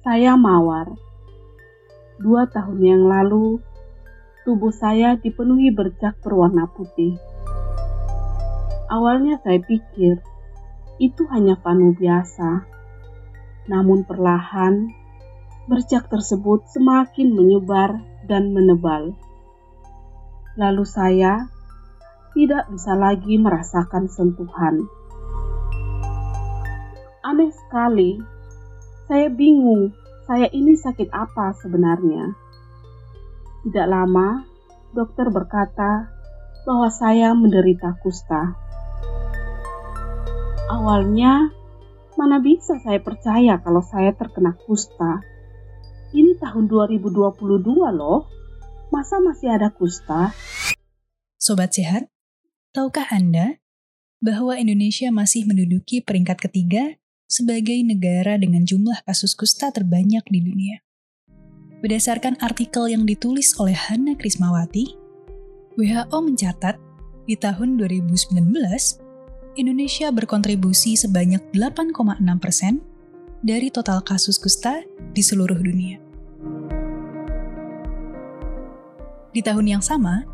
Saya mawar. Dua tahun yang lalu, tubuh saya dipenuhi bercak berwarna putih. Awalnya saya pikir itu hanya panu biasa, namun perlahan bercak tersebut semakin menyebar dan menebal. Lalu saya tidak bisa lagi merasakan sentuhan. Aneh sekali, saya bingung saya ini sakit apa sebenarnya. Tidak lama, dokter berkata bahwa saya menderita kusta. Awalnya, mana bisa saya percaya kalau saya terkena kusta. Ini tahun 2022 loh. Masa masih ada kusta? Sobat sehat, tahukah Anda bahwa Indonesia masih menduduki peringkat ketiga sebagai negara dengan jumlah kasus kusta terbanyak di dunia? Berdasarkan artikel yang ditulis oleh Hana Krismawati, WHO mencatat di tahun 2019 Indonesia berkontribusi sebanyak 8,6 persen dari total kasus kusta di seluruh dunia. Di tahun yang sama,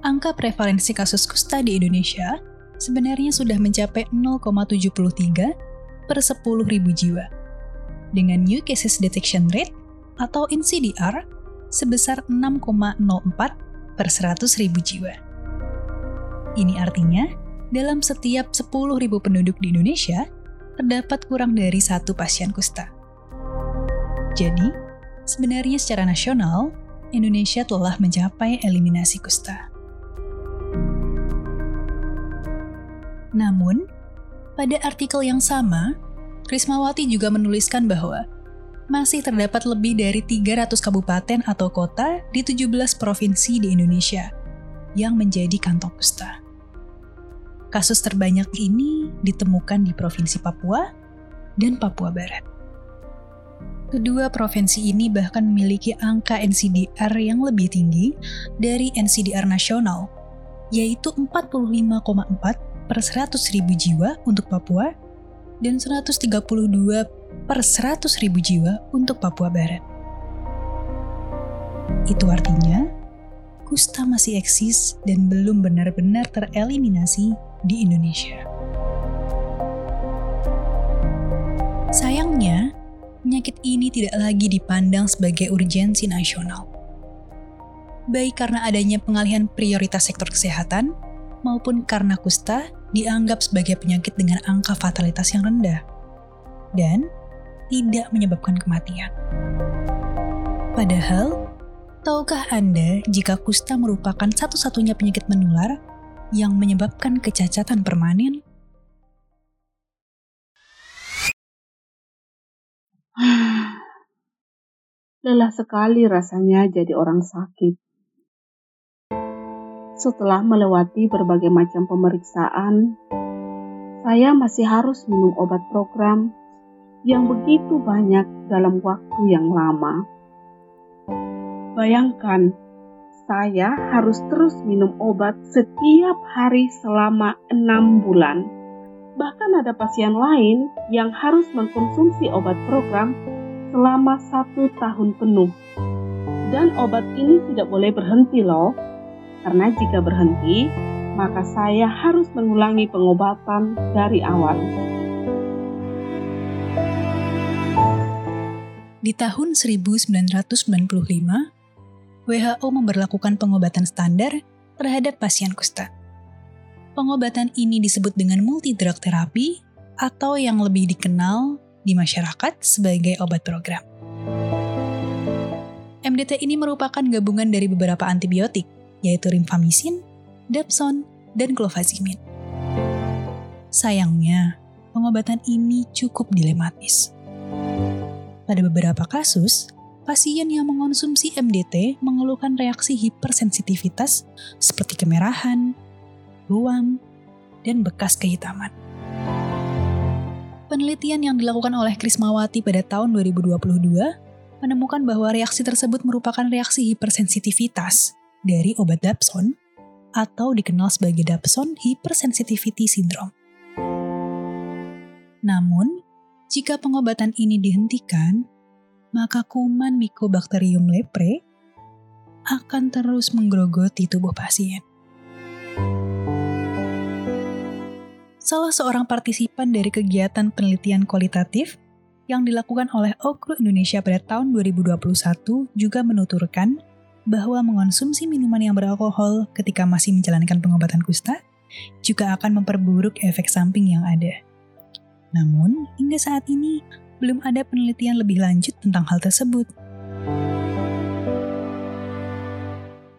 angka prevalensi kasus kusta di Indonesia sebenarnya sudah mencapai 0,73 per 10.000 jiwa, dengan New Cases Detection Rate atau NCDR sebesar 6,04 per 100.000 jiwa. Ini artinya dalam setiap 10.000 penduduk di Indonesia, terdapat kurang dari satu pasien kusta. Jadi, sebenarnya secara nasional, Indonesia telah mencapai eliminasi kusta. Namun, pada artikel yang sama, Krismawati juga menuliskan bahwa masih terdapat lebih dari 300 kabupaten atau kota di 17 provinsi di Indonesia yang menjadi kantong kusta. Kasus terbanyak ini ditemukan di Provinsi Papua dan Papua Barat. Kedua provinsi ini bahkan memiliki angka NCDR yang lebih tinggi dari NCDR nasional, yaitu 45,4 per 100 ribu jiwa untuk Papua dan 132 per 100 ribu jiwa untuk Papua Barat. Itu artinya, kusta masih eksis dan belum benar-benar tereliminasi di Indonesia. Sayangnya, penyakit ini tidak lagi dipandang sebagai urgensi nasional. Baik karena adanya pengalihan prioritas sektor kesehatan, maupun karena kusta dianggap sebagai penyakit dengan angka fatalitas yang rendah dan tidak menyebabkan kematian. Padahal, tahukah Anda jika kusta merupakan satu-satunya penyakit menular yang menyebabkan kecacatan permanen? Lelah sekali rasanya jadi orang sakit. Setelah melewati berbagai macam pemeriksaan, saya masih harus minum obat program yang begitu banyak dalam waktu yang lama. Bayangkan saya harus terus minum obat setiap hari selama enam bulan. Bahkan ada pasien lain yang harus mengkonsumsi obat program selama satu tahun penuh. Dan obat ini tidak boleh berhenti loh, karena jika berhenti, maka saya harus mengulangi pengobatan dari awal. Di tahun 1995, WHO memberlakukan pengobatan standar terhadap pasien kusta. Pengobatan ini disebut dengan multi-drug terapi atau yang lebih dikenal di masyarakat sebagai obat program. MDT ini merupakan gabungan dari beberapa antibiotik, yaitu rifampicin, dapson, dan clofazimin. Sayangnya, pengobatan ini cukup dilematis. Pada beberapa kasus, pasien yang mengonsumsi MDT mengeluhkan reaksi hipersensitivitas seperti kemerahan, ruam, dan bekas kehitaman. Penelitian yang dilakukan oleh Krismawati pada tahun 2022 menemukan bahwa reaksi tersebut merupakan reaksi hipersensitivitas dari obat Dapson atau dikenal sebagai Dapson Hypersensitivity Syndrome. Namun, jika pengobatan ini dihentikan, maka kuman Mycobacterium leprae akan terus menggerogoti tubuh pasien. Salah seorang partisipan dari kegiatan penelitian kualitatif yang dilakukan oleh Okru Indonesia pada tahun 2021 juga menuturkan bahwa mengonsumsi minuman yang beralkohol ketika masih menjalankan pengobatan kusta juga akan memperburuk efek samping yang ada. Namun, hingga saat ini belum ada penelitian lebih lanjut tentang hal tersebut.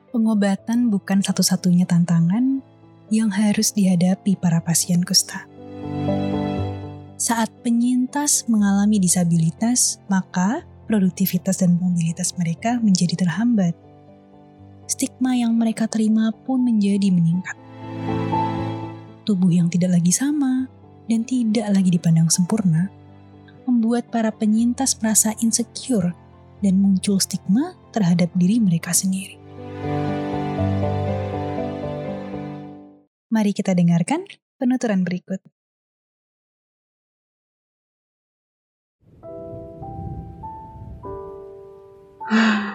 Pengobatan bukan satu-satunya tantangan yang harus dihadapi para pasien kusta. Saat penyintas mengalami disabilitas, maka produktivitas dan mobilitas mereka menjadi terhambat. Stigma yang mereka terima pun menjadi meningkat. Tubuh yang tidak lagi sama dan tidak lagi dipandang sempurna membuat para penyintas merasa insecure dan muncul stigma terhadap diri mereka sendiri. Mari kita dengarkan penuturan berikut.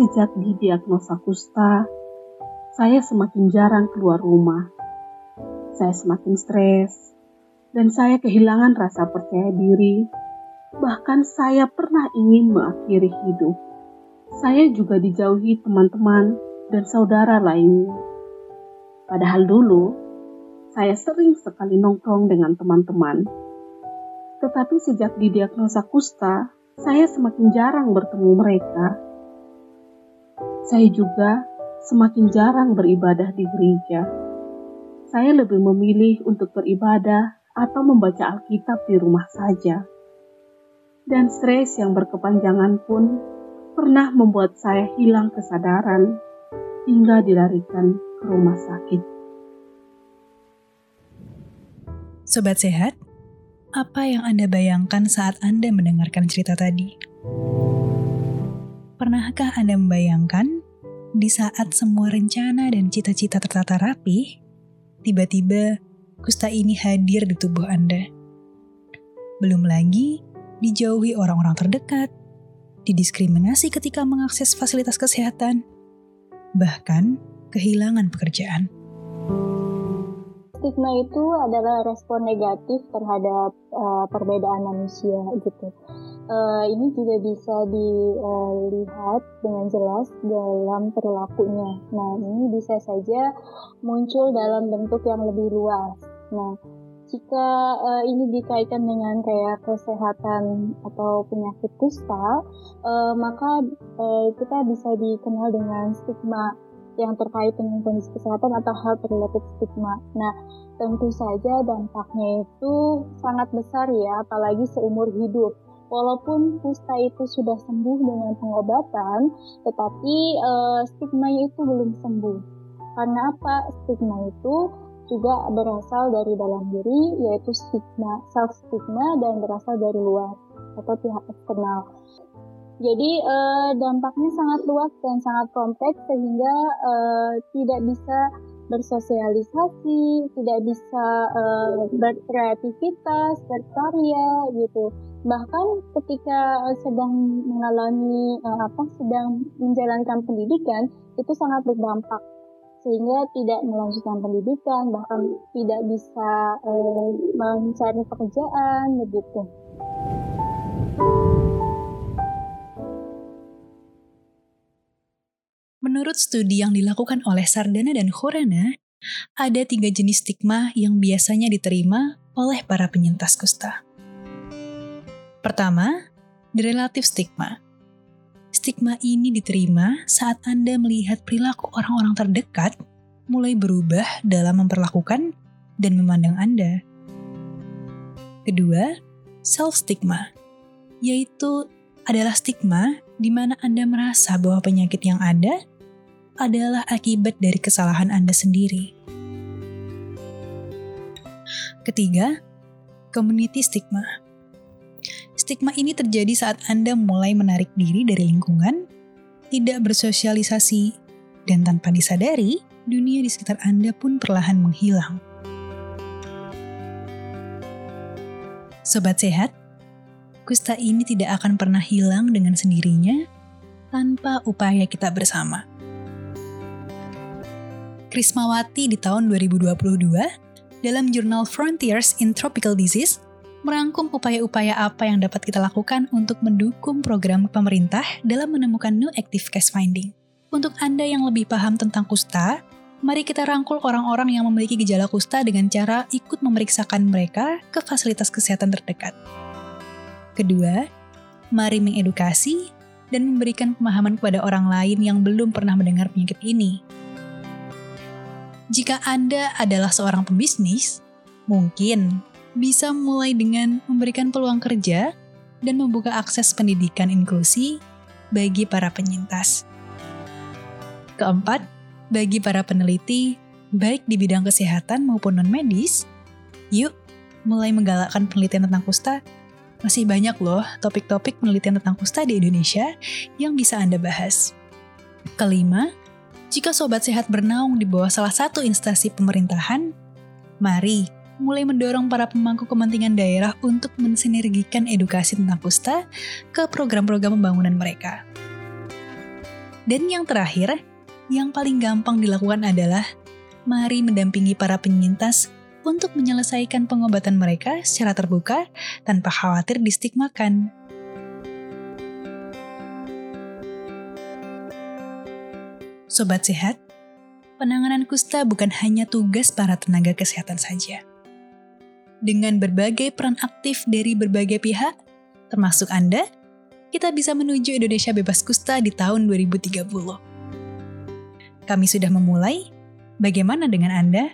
Sejak didiagnosa kusta, saya semakin jarang keluar rumah. Saya semakin stres, dan saya kehilangan rasa percaya diri. Bahkan saya pernah ingin mengakhiri hidup. Saya juga dijauhi teman-teman dan saudara lainnya. Padahal dulu, saya sering sekali nongkrong dengan teman-teman. Tetapi sejak didiagnosa kusta, saya semakin jarang bertemu mereka. Saya juga semakin jarang beribadah di gereja. Saya lebih memilih untuk beribadah atau membaca Alkitab di rumah saja. Dan stres yang berkepanjangan pun pernah membuat saya hilang kesadaran hingga dilarikan ke rumah sakit. Sobat sehat, apa yang Anda bayangkan saat Anda mendengarkan cerita tadi? Pernahkah Anda membayangkan di saat semua rencana dan cita-cita tertata rapi, tiba-tiba kusta ini hadir di tubuh Anda? Belum lagi dijauhi orang-orang terdekat, didiskriminasi ketika mengakses fasilitas kesehatan, bahkan kehilangan pekerjaan. Stigma itu adalah respon negatif terhadap uh, perbedaan manusia gitu. Uh, ini juga bisa dilihat dengan jelas dalam perilakunya. Nah, ini bisa saja muncul dalam bentuk yang lebih luas. Nah, jika uh, ini dikaitkan dengan kayak kesehatan atau penyakit kusta, uh, maka uh, kita bisa dikenal dengan stigma yang terkait dengan kondisi kesehatan atau hal related stigma. Nah, tentu saja dampaknya itu sangat besar ya, apalagi seumur hidup. Walaupun kusta itu sudah sembuh dengan pengobatan, tetapi uh, stigmanya itu belum sembuh. Karena apa? Stigma itu juga berasal dari dalam diri, yaitu stigma, self stigma dan berasal dari luar atau pihak eksternal. Jadi uh, dampaknya sangat luas dan sangat kompleks sehingga uh, tidak bisa bersosialisasi, tidak bisa uh, berkreativitas, berkarya gitu. Bahkan ketika uh, sedang mengalami uh, apa sedang menjalankan pendidikan itu sangat berdampak sehingga tidak melanjutkan pendidikan bahkan tidak bisa uh, mencari pekerjaan begitu. Menurut studi yang dilakukan oleh Sardana dan Khorana, ada tiga jenis stigma yang biasanya diterima oleh para penyintas kusta. Pertama, the relative stigma. Stigma ini diterima saat Anda melihat perilaku orang-orang terdekat mulai berubah dalam memperlakukan dan memandang Anda. Kedua, self-stigma, yaitu adalah stigma di mana Anda merasa bahwa penyakit yang ada adalah akibat dari kesalahan Anda sendiri. Ketiga, community stigma. Stigma ini terjadi saat Anda mulai menarik diri dari lingkungan, tidak bersosialisasi, dan tanpa disadari, dunia di sekitar Anda pun perlahan menghilang. Sobat sehat, kusta ini tidak akan pernah hilang dengan sendirinya tanpa upaya kita bersama. Krismawati di tahun 2022 dalam jurnal Frontiers in Tropical Disease merangkum upaya-upaya apa yang dapat kita lakukan untuk mendukung program pemerintah dalam menemukan new active case finding. Untuk Anda yang lebih paham tentang kusta, mari kita rangkul orang-orang yang memiliki gejala kusta dengan cara ikut memeriksakan mereka ke fasilitas kesehatan terdekat. Kedua, mari mengedukasi dan memberikan pemahaman kepada orang lain yang belum pernah mendengar penyakit ini. Jika Anda adalah seorang pembisnis, mungkin bisa mulai dengan memberikan peluang kerja dan membuka akses pendidikan inklusi bagi para penyintas. Keempat, bagi para peneliti, baik di bidang kesehatan maupun non-medis, yuk mulai menggalakkan penelitian tentang kusta. Masih banyak loh topik-topik penelitian tentang kusta di Indonesia yang bisa Anda bahas. Kelima, jika sobat sehat bernaung di bawah salah satu instansi pemerintahan, mari mulai mendorong para pemangku kepentingan daerah untuk mensinergikan edukasi tentang kusta ke program-program pembangunan mereka. Dan yang terakhir, yang paling gampang dilakukan adalah mari mendampingi para penyintas untuk menyelesaikan pengobatan mereka secara terbuka tanpa khawatir distigmakan. Sobat sehat, penanganan kusta bukan hanya tugas para tenaga kesehatan saja dengan berbagai peran aktif dari berbagai pihak, termasuk Anda, kita bisa menuju Indonesia bebas kusta di tahun 2030. Kami sudah memulai, bagaimana dengan Anda?